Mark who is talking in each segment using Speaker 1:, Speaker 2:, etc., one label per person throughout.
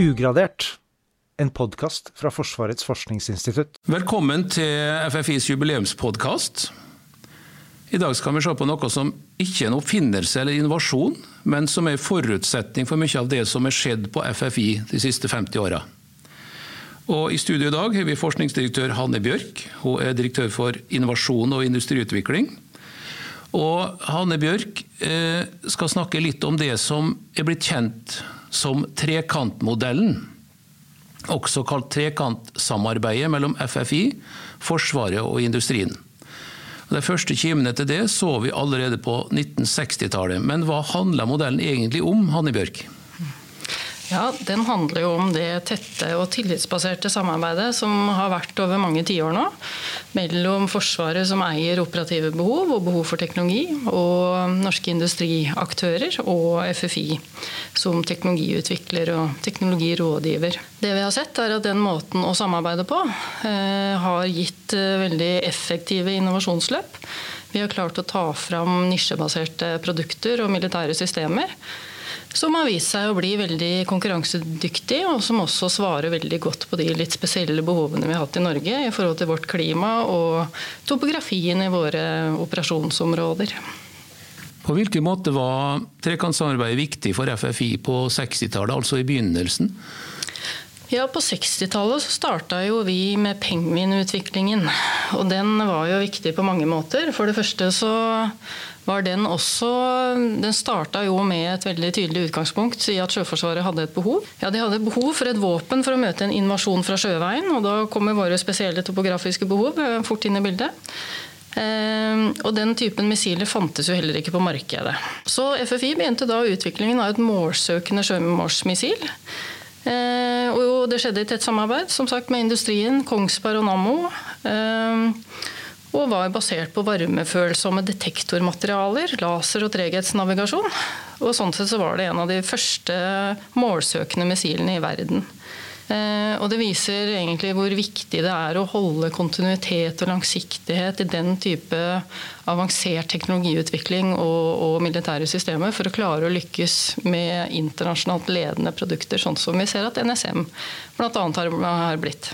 Speaker 1: Ugradert, en podkast fra Forsvarets forskningsinstitutt.
Speaker 2: Velkommen til FFIs jubileumspodkast. I dag skal vi se på noe som ikke er en oppfinnelse eller innovasjon, men som er en forutsetning for mye av det som er skjedd på FFI de siste 50 åra. Og I studio i dag har vi forskningsdirektør Hanne Bjørk. Hun er direktør for innovasjon og industriutvikling. Og Hanne Bjørk eh, skal snakke litt om det som er blitt kjent som trekantmodellen. Også kalt trekantsamarbeidet mellom FFI, Forsvaret og industrien. De første kimene til det så vi allerede på 1960-tallet. Men hva handla modellen egentlig om, Hanne Bjørk?
Speaker 3: Ja, Den handler jo om det tette og tillitsbaserte samarbeidet som har vært over mange tiår nå. Mellom Forsvaret som eier operative behov og behov for teknologi, og norske industriaktører og FFI som teknologiutvikler og teknologirådgiver. Det vi har sett er at Den måten å samarbeide på eh, har gitt eh, veldig effektive innovasjonsløp. Vi har klart å ta fram nisjebaserte produkter og militære systemer som har vist seg å bli veldig konkurransedyktig, og som også svarer veldig godt på de litt spesielle behovene vi har hatt i Norge i forhold til vårt klima og topografien i våre operasjonsområder.
Speaker 2: På hvilken måte var trekantsamarbeidet viktig for FFI på 60-tallet, altså i begynnelsen?
Speaker 3: Ja, På 60-tallet starta jo vi med Penguin-utviklingen. Og den var jo viktig på mange måter. For det første så var den også Den starta jo med et veldig tydelig utgangspunkt i at Sjøforsvaret hadde et behov. Ja, De hadde behov for et våpen for å møte en invasjon fra sjøveien. Og da kommer våre spesielle topografiske behov eh, fort inn i bildet. Eh, og den typen missiler fantes jo heller ikke på markedet. Så FFI begynte da utviklingen av et målsøkende sjømålsmissil. Det skjedde i tett samarbeid som sagt, med industrien, Kongsberg og Nammo. Eh, og var basert på varmefølsomme detektormaterialer, laser og treghetsnavigasjon. Og sånn sett så var det en av de første målsøkende missilene i verden. Eh, og det viser egentlig hvor viktig det er å holde kontinuitet og langsiktighet i den type avansert teknologiutvikling og, og militære systemer for å klare å lykkes med internasjonalt ledende produkter, sånn som vi ser at NSM bl.a. Har, har blitt.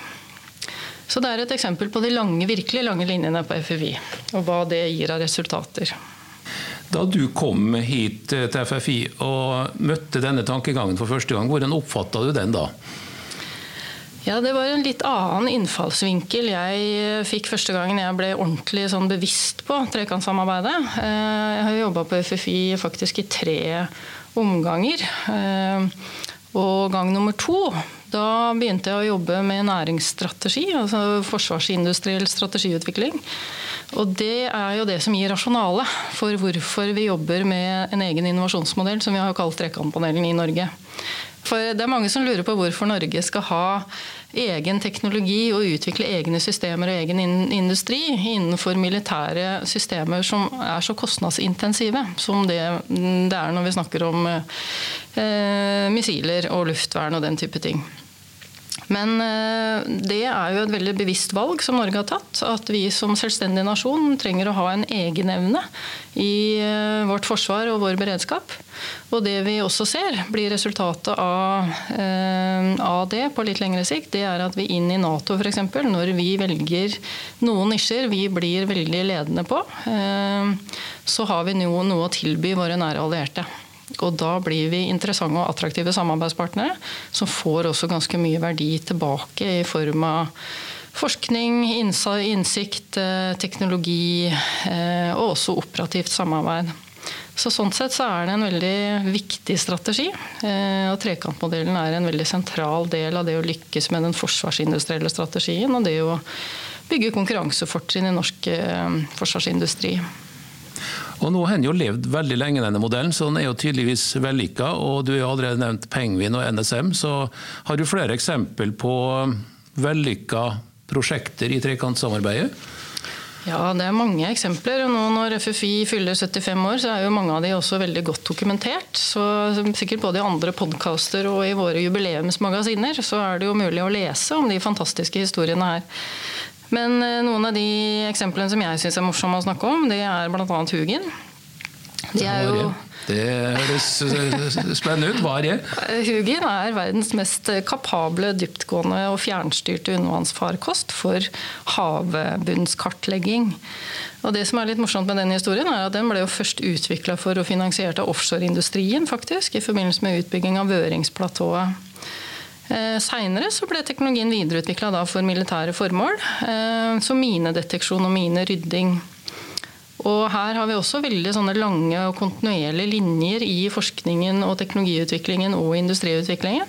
Speaker 3: Så det er et eksempel på de lange, virkelig lange linjene på FFI, og hva det gir av resultater.
Speaker 2: Da du kom hit til FFI og møtte denne tankegangen for første gang, hvordan oppfatta du den da?
Speaker 3: Ja, Det var en litt annen innfallsvinkel jeg fikk første gangen jeg ble ordentlig sånn bevisst på trekantsamarbeidet. Eh, jeg har jobba på FFI faktisk i tre omganger. Eh, og gang nummer to da begynte jeg å jobbe med næringsstrategi, altså forsvarsindustriell strategiutvikling. Og det er jo det som gir rasjonale for hvorfor vi jobber med en egen innovasjonsmodell som vi har kalt Trekantpanelen i Norge. For det er mange som lurer på hvorfor Norge skal ha egen teknologi og utvikle egne systemer og egen industri innenfor militære systemer som er så kostnadsintensive som det, det er når vi snakker om eh, missiler og luftvern og den type ting. Men eh, det er jo et veldig bevisst valg som Norge har tatt. At vi som selvstendig nasjon trenger å ha en egenevne i eh, vårt forsvar og vår beredskap. Og det vi også ser blir resultatet av, eh, av det på litt lengre sikt, det er at vi inn i Nato f.eks., når vi velger noen nisjer vi blir veldig ledende på, så har vi noe, å tilby våre nære allierte. Og da blir vi interessante og attraktive samarbeidspartnere som får også ganske mye verdi tilbake i form av forskning, innsikt, eh, teknologi eh, og også operativt samarbeid. Så Sånn sett så er det en veldig viktig strategi. Eh, og Trekantmodellen er en veldig sentral del av det å lykkes med den forsvarsindustrielle strategien og det å bygge konkurransefortrinn i norsk forsvarsindustri.
Speaker 2: Og Nå har han jo levd veldig lenge, denne modellen, så den er jo tydeligvis vellykka. Og du har jo allerede nevnt Penguin og NSM, så har du flere eksempel på vellykka prosjekter i trekantsamarbeidet?
Speaker 3: Ja, det er mange eksempler. og nå Når FFI fyller 75 år, så er jo mange av de også veldig godt dokumentert. Så sikkert både i andre podkaster og i våre jubileumsmagasiner så er det jo mulig å lese om de fantastiske historiene her. Men eh, noen av de eksemplene som jeg syns er morsomme å snakke om, det er bl.a. Hugin. De er jo
Speaker 2: Det høres spennende ut. Hva er det?
Speaker 3: Hugin er verdens mest kapable, dyptgående og fjernstyrte undervannsfarkost for havbunnskartlegging. Og det som er litt morsomt med den historien, er at den ble jo først utvikla for og finansiert av offshoreindustrien, faktisk, i forbindelse med utbygging av Vøringsplatået. Eh, Seinere ble teknologien videreutvikla for militære formål, eh, som minedeteksjon og minerydding. Og her har vi også veldig lange og kontinuerlige linjer i forskningen og teknologiutviklingen og industriutviklingen.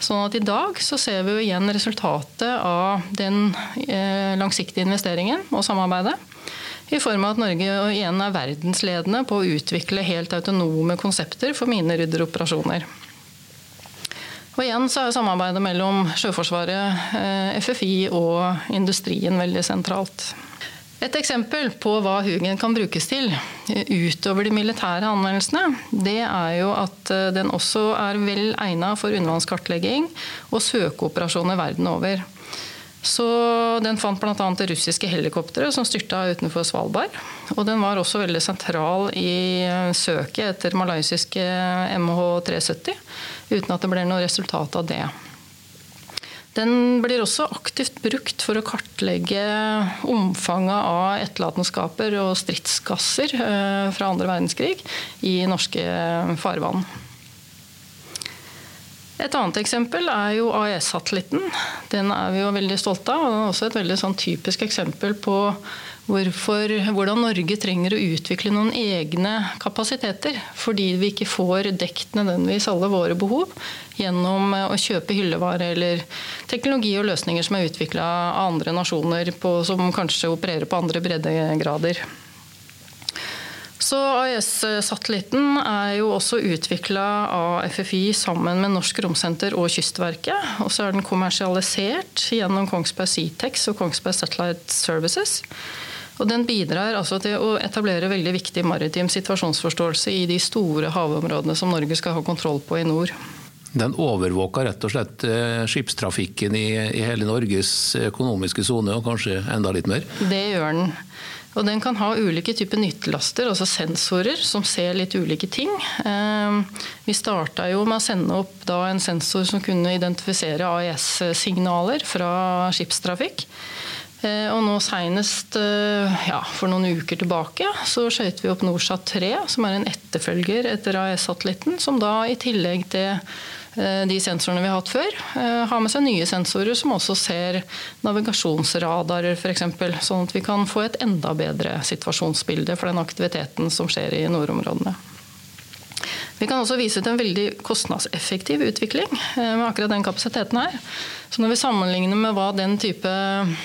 Speaker 3: Sånn at i dag så ser vi jo igjen resultatet av den eh, langsiktige investeringen og samarbeidet. I form av at Norge igjen er verdensledende på å utvikle helt autonome konsepter for minerydderoperasjoner. Og igjen så er samarbeidet mellom Sjøforsvaret, eh, FFI og industrien veldig sentralt. Et eksempel på hva Hugen kan brukes til utover de militære anvendelsene, det er jo at eh, den også er vel egnet for undervannskartlegging og søkeoperasjoner verden over. Så Den fant bl.a. det russiske helikopteret som styrta utenfor Svalbard. Og den var også veldig sentral i eh, søket etter malaysiske MH370, uten at det blir noe resultat av det. Den blir også aktivt brukt for å kartlegge omfanget av etterlatenskaper og stridsgasser eh, fra andre verdenskrig i norske farvann. Et annet eksempel er jo AES-satellitten. Den er vi jo veldig stolte av. og Den er også et veldig sånn typisk eksempel på hvorfor, hvordan Norge trenger å utvikle noen egne kapasiteter. Fordi vi ikke får dekt nødvendigvis alle våre behov gjennom å kjøpe hyllevare eller teknologi og løsninger som er utvikla av andre nasjoner på, som kanskje opererer på andre breddegrader. Så AIS-satellitten er jo også utvikla av FFI sammen med Norsk Romsenter og Kystverket. Og så er den kommersialisert gjennom Kongsberg Seatex og Kongsberg Satellite Services. Og Den bidrar altså til å etablere veldig viktig maritim situasjonsforståelse i de store havområdene som Norge skal ha kontroll på i nord.
Speaker 2: Den overvåker rett og slett eh, skipstrafikken i, i hele Norges økonomiske sone, og kanskje enda litt mer?
Speaker 3: Det gjør den. Og den kan ha ulike typer nyttelaster, altså sensorer, som ser litt ulike ting. Ehm, vi starta jo med å sende opp en sensor som kunne identifisere AES-signaler fra skipstrafikk. Eh, og nå senest eh, ja, for noen uker tilbake så skøyt vi opp Norsat 3, som er en etterfølger etter AS-satellitten, som da i tillegg til Eh, de sensorene vi har hatt før, har med seg nye sensorer som også ser navigasjonsradarer f.eks. Sånn at vi kan få et enda bedre situasjonsbilde for den aktiviteten som skjer i nordområdene. Vi kan også vise til en veldig kostnadseffektiv utvikling eh, med akkurat den kapasiteten her. Så når vi sammenligner med hva den type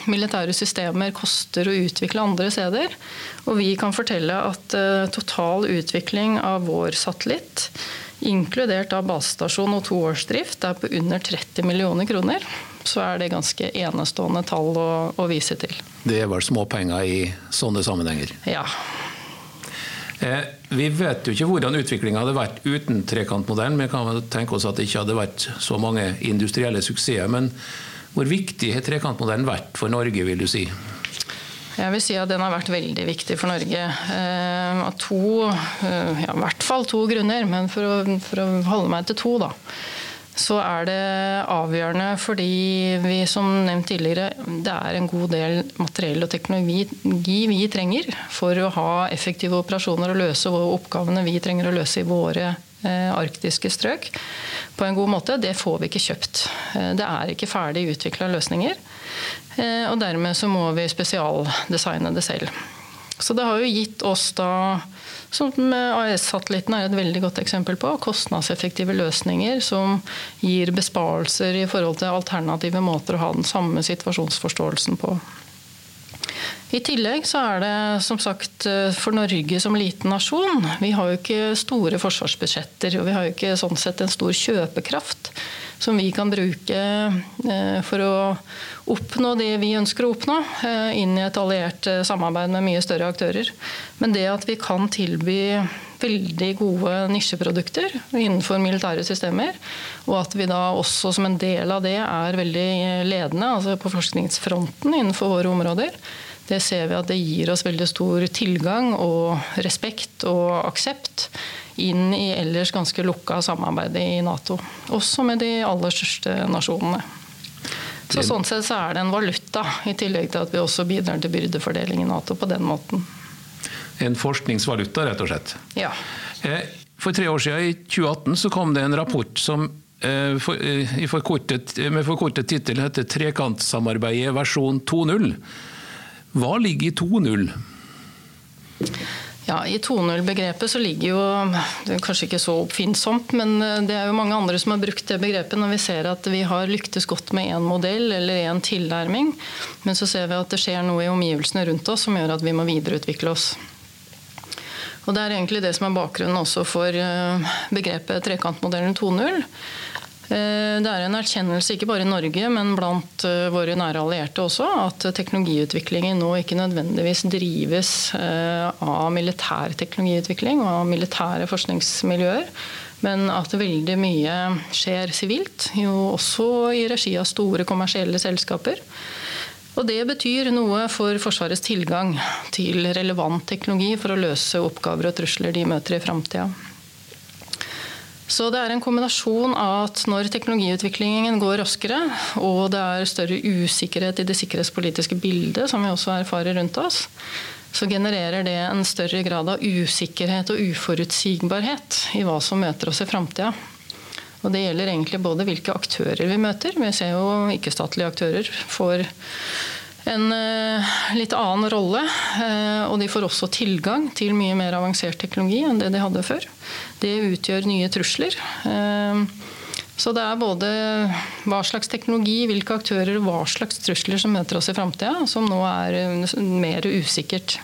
Speaker 3: militære systemer koster å utvikle andre steder, og vi kan fortelle at total utvikling av vår satellitt inkludert av basestasjon og toårsdrift, er på under 30 millioner kroner. Så er det ganske enestående tall å, å vise til.
Speaker 2: Det vel småpenger i sånne sammenhenger?
Speaker 3: Ja.
Speaker 2: Eh, vi vet jo ikke hvordan utviklinga hadde vært uten trekantmodellen. Vi kan tenke oss at det ikke hadde vært så mange industrielle suksesser. Men hvor viktig har trekantmodellen vært for Norge, vil du si?
Speaker 3: Jeg vil si at den har vært veldig viktig for Norge. Eh, av to, eh, ja, i hvert fall to grunner, men for å, for å holde meg til to, da så er det avgjørende fordi vi som nevnt tidligere, det er en god del materiell og teknologi vi trenger for å ha effektive operasjoner og løse oppgavene vi trenger å løse i våre eh, arktiske strøk på en god måte. Det får vi ikke kjøpt. Det er ikke ferdig utvikla løsninger. Eh, og dermed så må vi spesialdesigne det selv. Så det har jo gitt oss da, som AES-satellitten er et veldig godt eksempel på, kostnadseffektive løsninger som gir besparelser i forhold til alternative måter å ha den samme situasjonsforståelsen på. I tillegg så er det som sagt eh, for Norge som liten nasjon Vi har jo ikke store forsvarsbudsjetter, og vi har jo ikke sånn sett en stor kjøpekraft som vi kan bruke eh, for å oppnå det vi ønsker å oppnå, eh, inn i et alliert eh, samarbeid med mye større aktører. Men det at vi kan tilby veldig gode nisjeprodukter innenfor militære systemer, og at vi da også som en del av det er veldig ledende altså på forskningsfronten innenfor våre områder, Det ser vi at det gir oss veldig stor tilgang og respekt og aksept inn i ellers ganske lukka samarbeidet i Nato. Også med de aller største nasjonene. Så Sånn sett så er det en valuta, i tillegg til at vi også bidrar til byrdefordeling i Nato på den måten.
Speaker 2: En forskningsvaluta, rett og slett.
Speaker 3: Ja.
Speaker 2: Eh, for tre år siden, i 2018, så kom det en rapport som for, eh, forkortet, med forkortet tittel heter 'Trekantsamarbeidet versjon 2.0'. Hva ligger i 2.0?
Speaker 3: Ja, I 2.0-begrepet så ligger jo Det er kanskje ikke så oppfinnsomt, men eh, det er jo mange andre som har brukt det begrepet når vi ser at vi har lyktes godt med én modell eller én tilnærming. Men så ser vi at det skjer noe i omgivelsene rundt oss som gjør at vi må videreutvikle oss. Og Det er egentlig det som er bakgrunnen også for eh, begrepet trekantmodellen 2.0. Eh, det er en erkjennelse ikke bare i Norge, men blant eh, våre nære allierte også, at teknologiutviklingen nå ikke nødvendigvis drives eh, av militær teknologiutvikling og av militære forskningsmiljøer. Men at veldig mye skjer sivilt, jo også i regi av store kommersielle selskaper. Og Det betyr noe for Forsvarets tilgang til relevant teknologi for å løse oppgaver og trusler de møter i framtida. Så det er en kombinasjon av at når teknologiutviklingen går raskere, og det er større usikkerhet i det sikkerhetspolitiske bildet, som vi også erfarer rundt oss, så genererer det en større grad av usikkerhet og uforutsigbarhet i hva som møter oss i framtida. Og det gjelder egentlig både hvilke aktører vi møter. Vi ser jo ikke-statlige aktører får en uh, litt annen rolle. Uh, og de får også tilgang til mye mer avansert teknologi enn det de hadde før. Det utgjør nye trusler. Uh, så det er både hva slags teknologi, hvilke aktører hva slags trusler som møter oss i framtida, som nå er mer usikkert.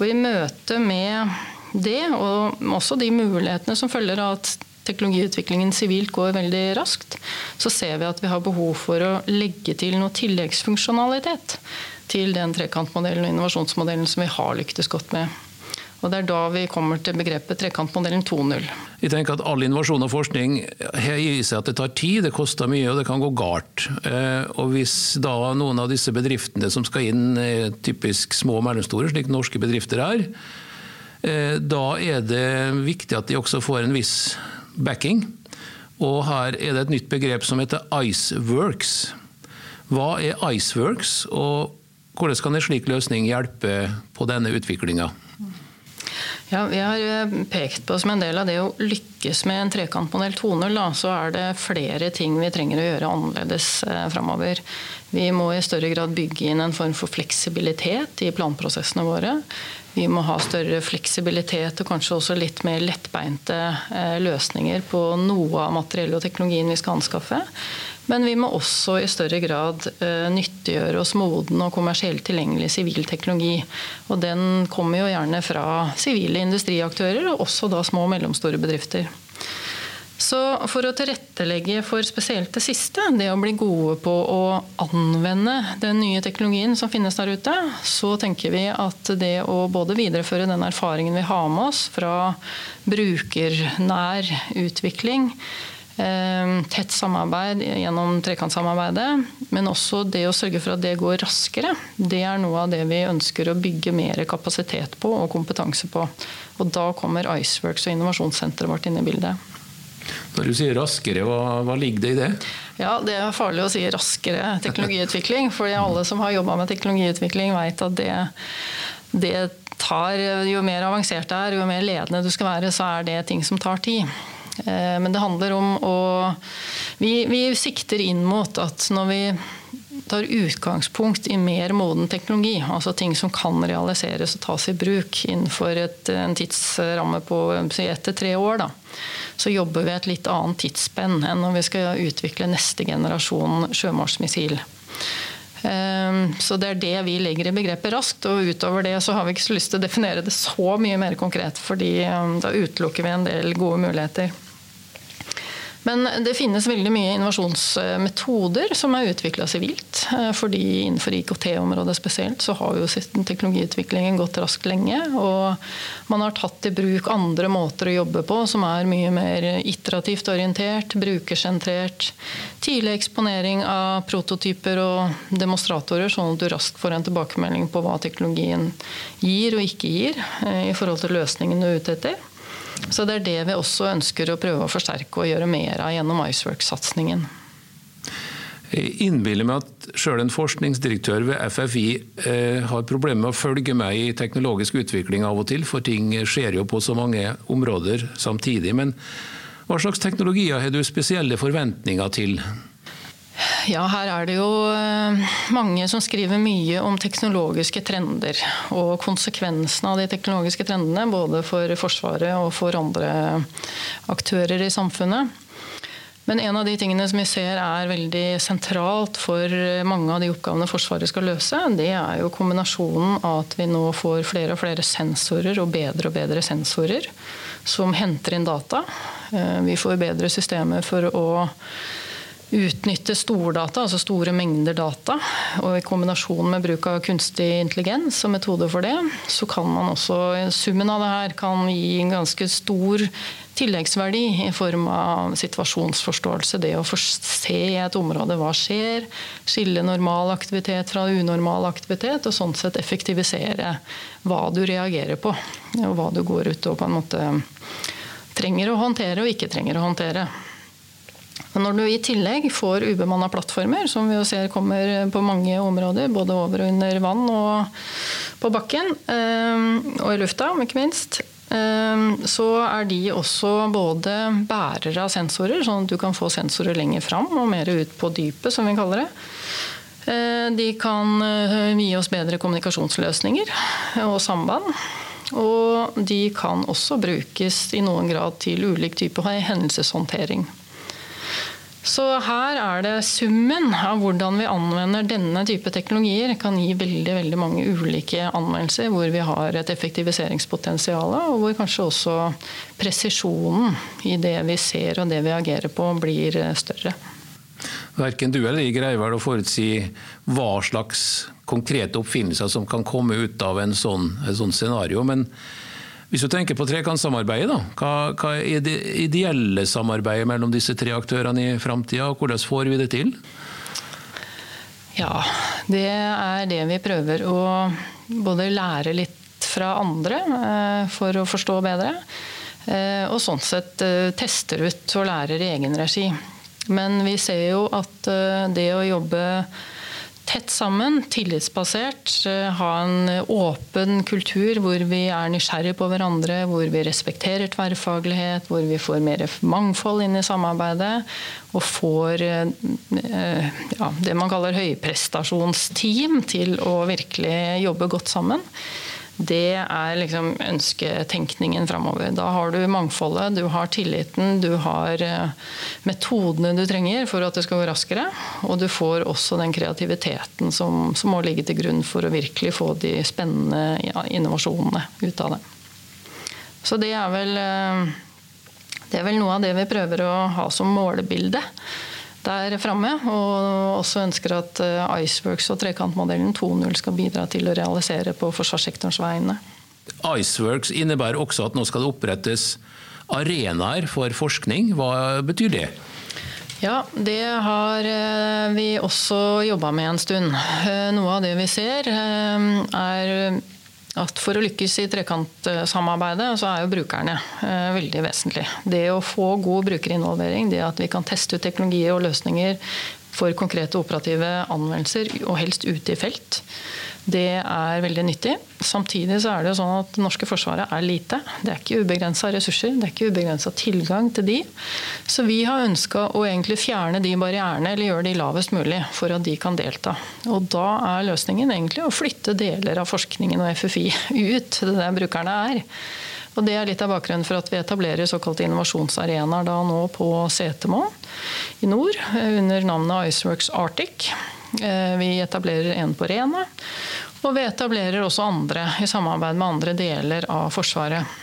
Speaker 3: Og I møte med det, og også de mulighetene som følger av at teknologiutviklingen sivilt går veldig raskt, så ser vi at vi har behov for å legge til noe tilleggsfunksjonalitet til den trekantmodellen og innovasjonsmodellen som vi har lyktes godt med. Og Det er da vi kommer til begrepet trekantmodellen 2.0.
Speaker 2: Jeg tenker at All innovasjon og forskning gir seg at det tar tid, det koster mye og det kan gå galt. Eh, og Hvis da noen av disse bedriftene som skal inn er typisk små og mellomstore, slik norske bedrifter er, eh, da er det viktig at de også får en viss backing. Og her er det et nytt begrep som heter Iceworks. Hva er Iceworks, og hvordan kan en slik løsning hjelpe på denne utviklinga?
Speaker 3: Ja, vi har eh, pekt på som en del av det å lykkes med en trekantmodell 2.0, så er det flere ting vi trenger å gjøre annerledes eh, framover. Vi må i større grad bygge inn en form for fleksibilitet i planprosessene våre. Vi må ha større fleksibilitet og kanskje også litt mer lettbeinte eh, løsninger på noe av materiellet og teknologien vi skal anskaffe. Men vi må også i større grad eh, nyttiggjøre oss moden og kommersielt tilgjengelig sivil teknologi. Og den kommer jo gjerne fra sivile industriaktører, og også da små og mellomstore bedrifter. Så for å tilrettelegge for spesielt det siste, det å bli gode på å anvende den nye teknologien som finnes der ute, så tenker vi at det å både videreføre den erfaringen vi har med oss fra brukernær utvikling, eh, tett samarbeid gjennom trekantsamarbeidet, men også det å sørge for at det går raskere. Det er noe av det vi ønsker å bygge mer kapasitet på og kompetanse på. Og Da kommer Iceworks og innovasjonssenteret vårt inn i bildet.
Speaker 2: Når du sier raskere, hva, hva, ligger det i det?
Speaker 3: Ja, Det er farlig å si raskere teknologiutvikling. for alle som har jobba med teknologiutvikling, vet at det, det tar Jo mer avansert det er, jo mer ledende du skal være, så er det ting som tar tid. Eh, men det handler om å vi, vi sikter inn mot at når vi tar utgangspunkt i mer moden teknologi, altså ting som kan realiseres og tas i bruk innenfor et, en tidsramme på ett til tre år, da, så jobber vi et litt annet tidsspenn enn når vi skal utvikle neste generasjon sjømålsmissil. Ehm, så det er det vi legger i begrepet raskt. Og utover det så har vi ikke så lyst til å definere det så mye mer konkret, fordi ehm, da utelukker vi en del gode muligheter. Men det finnes veldig mye innovasjonsmetoder som er utvikla sivilt. Eh, fordi innenfor IKT-området spesielt så har jo teknologiutviklingen gått raskt lenge. Og man har tatt i bruk andre måter å jobbe på som er mye mer iterativt orientert, brukersentrert. Tidlig eksponering av prototyper og demonstratorer, sånn at du raskt får en tilbakemelding på hva teknologien gir og ikke gir eh, i forhold til løsningen du er ute etter. Så det er det vi også ønsker å prøve å forsterke og gjøre mer av gjennom Icework-satsingen.
Speaker 2: Jeg innbiller meg at sjøl en forskningsdirektør ved FFI eh, har problemer med å følge med i teknologisk utvikling av og til, for ting skjer jo på så mange områder samtidig. Men hva slags teknologier har du spesielle forventninger til?
Speaker 3: Ja, her er det jo eh, mange som skriver mye om teknologiske trender. Og konsekvensene av de teknologiske trendene, både for Forsvaret og for andre aktører i samfunnet. Men en av de tingene som vi ser er veldig sentralt for mange av de oppgavene Forsvaret skal løse, det er jo kombinasjonen av at vi nå får flere og flere sensorer og bedre og bedre sensorer som henter inn data. Eh, vi får bedre systemer for å utnytte stordata, altså store mengder data, og i kombinasjon med bruk av kunstig intelligens og metode for det, så kan man også, summen av det her kan gi en ganske stor tilleggsverdi i form av situasjonsforståelse. Det å se i et område hva skjer, skille normal aktivitet fra unormal aktivitet, og sånn sett effektivisere hva du reagerer på, og hva du går ut og på en måte trenger å håndtere og ikke trenger å håndtere. Men når du i tillegg får ubemanna plattformer, som vi jo ser kommer på mange områder, både over og under vann og på bakken, eh, og i lufta, ikke minst, eh, så er de også både bærere av sensorer, sånn at du kan få sensorer lenger fram og mer ut på dypet, som vi kaller det. Eh, de kan gi oss bedre kommunikasjonsløsninger og samband. Og de kan også brukes i noen grad til ulik type hendelseshåndtering. Så her er det summen av hvordan vi anvender denne type teknologier, kan gi veldig, veldig mange ulike anvendelser hvor vi har et effektiviseringspotensial, og hvor kanskje også presisjonen i det vi ser og det vi agerer på, blir større.
Speaker 2: Verken du eller jeg greier vel å forutsi hva slags konkrete oppfinnelser som kan komme ut av en sånn, et sånt scenario. men hvis du tenker på trekantsamarbeidet, da, hva, hva, er det ideelle samarbeidet mellom disse tre aktørene i framtida, og hvordan får vi det til?
Speaker 3: Ja, det er det vi prøver å både lære litt fra andre eh, for å forstå bedre, eh, og sånn sett eh, tester ut og lærer i egen regi. Men vi ser jo at det å jobbe tett sammen, tillitsbasert. Eh, ha en åpen kultur hvor vi er nysgjerrige på hverandre, hvor vi respekterer tverrfaglighet, hvor vi får mer mangfold inn i samarbeidet. Og får eh, ja, det man kaller høyprestasjonsteam til å virkelig jobbe godt sammen. Det er liksom ønsketenkningen framover. Da har du mangfoldet, du har tilliten, du har eh, metodene du trenger for at det skal gå raskere. Og du får også den kreativiteten som, som må ligge til grunn for å virkelig få de spennende innovasjonene ut av det. Så det er vel eh, det er vel noe av det vi prøver å ha som målebilde der framme. Og også ønsker at eh, Iceworks og trekantmodellen 2.0 skal bidra til å realisere på forsvarssektorens vegne.
Speaker 2: Iceworks innebærer også at nå skal det opprettes arenaer for forskning. Hva betyr det?
Speaker 3: Ja, det har eh, vi også jobba med en stund. Eh, noe av det vi ser er at for å lykkes i trekantsamarbeidet, så er jo brukerne eh, veldig vesentlig. Det å få god brukerinvolvering, det at vi kan teste ut teknologier og løsninger for konkrete operative anvendelser, og helst ute i felt. Det er veldig nyttig. Samtidig så er det jo sånn at det norske forsvaret er lite. Det er ikke ubegrensa ressurser, det er ikke ubegrensa tilgang til de. Så vi har ønska å egentlig fjerne de barrierene, eller gjøre de lavest mulig, for at de kan delta. Og da er løsningen egentlig å flytte deler av forskningen og FFI ut til der brukerne er. Og Det er litt av bakgrunnen for at vi etablerer såkalte innovasjonsarenaer da nå på Setermo i nord, under navnet Iceworks Arctic. Eh, vi etablerer en på Rena, og vi etablerer også andre i samarbeid med andre deler av Forsvaret.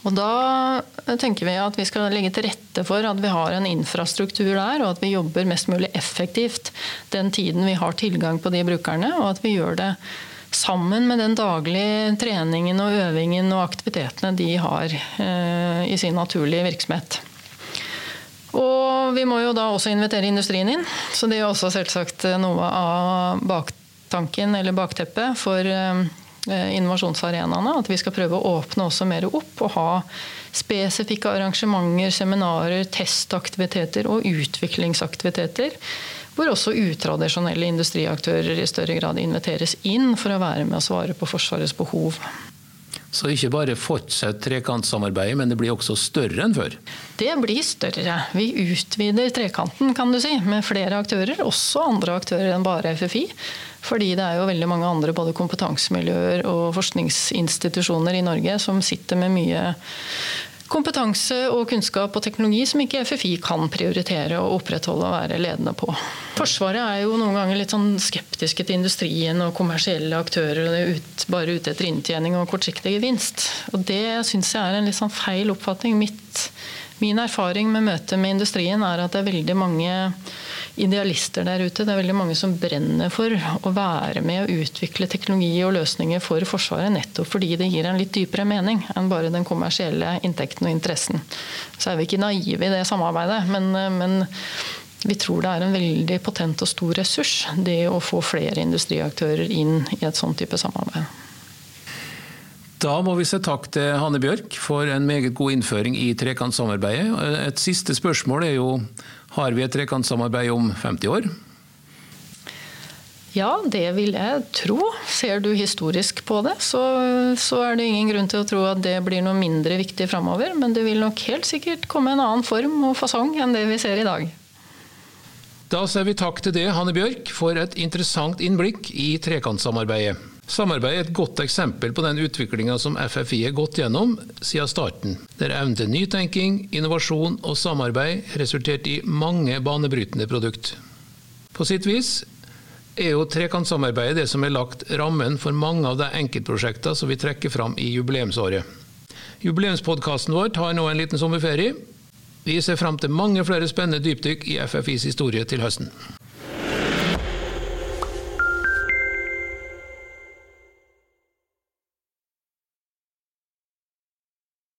Speaker 3: Og Da tenker vi at vi skal legge til rette for at vi har en infrastruktur der, og at vi jobber mest mulig effektivt den tiden vi har tilgang på de brukerne, og at vi gjør det sammen med den daglige treningen og øvingen og aktivitetene de har eh, i sin naturlige virksomhet. Og vi må jo da også invitere industrien inn, så det er også selvsagt noe av baktanken eller bakteppet for eh, Eh, innovasjonsarenaene. At vi skal prøve å åpne også mer opp og ha spesifikke arrangementer, seminarer, testaktiviteter og utviklingsaktiviteter. Hvor også utradisjonelle industriaktører i større grad inviteres inn for å være med og svare på Forsvarets behov.
Speaker 2: Så ikke bare fortsett trekantsamarbeidet, men det blir også større enn før?
Speaker 3: Det blir større. Vi utvider trekanten kan du si, med flere aktører. Også andre aktører enn bare FFI. Fordi det er jo veldig mange andre både kompetansemiljøer og forskningsinstitusjoner i Norge som sitter med mye kompetanse og kunnskap og teknologi som ikke FFI kan prioritere og opprettholde og være ledende på. Forsvaret er jo noen ganger litt sånn skeptiske til industrien og kommersielle aktører og ut, bare ute etter inntjening og kortsiktig gevinst. Og det syns jeg er en litt sånn feil oppfatning. Mitt, min erfaring med møtet med industrien er at det er veldig mange idealister der ute. Det er veldig mange som brenner for å være med å utvikle teknologi og løsninger for Forsvaret, nettopp fordi det gir en litt dypere mening enn bare den kommersielle inntekten og interessen. Så er vi ikke naive i det samarbeidet, men, men vi tror det er en veldig potent og stor ressurs, det å få flere industriaktører inn i et sånn type samarbeid.
Speaker 2: Da må vi si takk til Hanne Bjørk for en meget god innføring i trekantsamarbeidet. Et siste spørsmål er jo har vi et trekantsamarbeid om 50 år?
Speaker 3: Ja, det vil jeg tro. Ser du historisk på det, så, så, er det ingen grunn til å tro at det blir noe mindre viktig framover. Men det vil nok helt sikkert komme en annen form og fasong enn det vi ser i dag.
Speaker 2: Da sier vi takk til det, Hanne Bjørk, for et interessant innblikk i trekantsamarbeidet. Samarbeid er et godt eksempel på den utviklinga som FFI har gått gjennom siden starten, der evnen til nytenking, innovasjon og samarbeid resulterte i mange banebrytende produkt. På sitt vis er jo trekantsamarbeidet det som har lagt rammen for mange av de enkeltprosjektene som vi trekker fram i jubileumsåret. Jubileumspodkasten vår tar nå en liten sommerferie. Vi ser fram til mange flere spennende dypdykk i FFIs historie til høsten.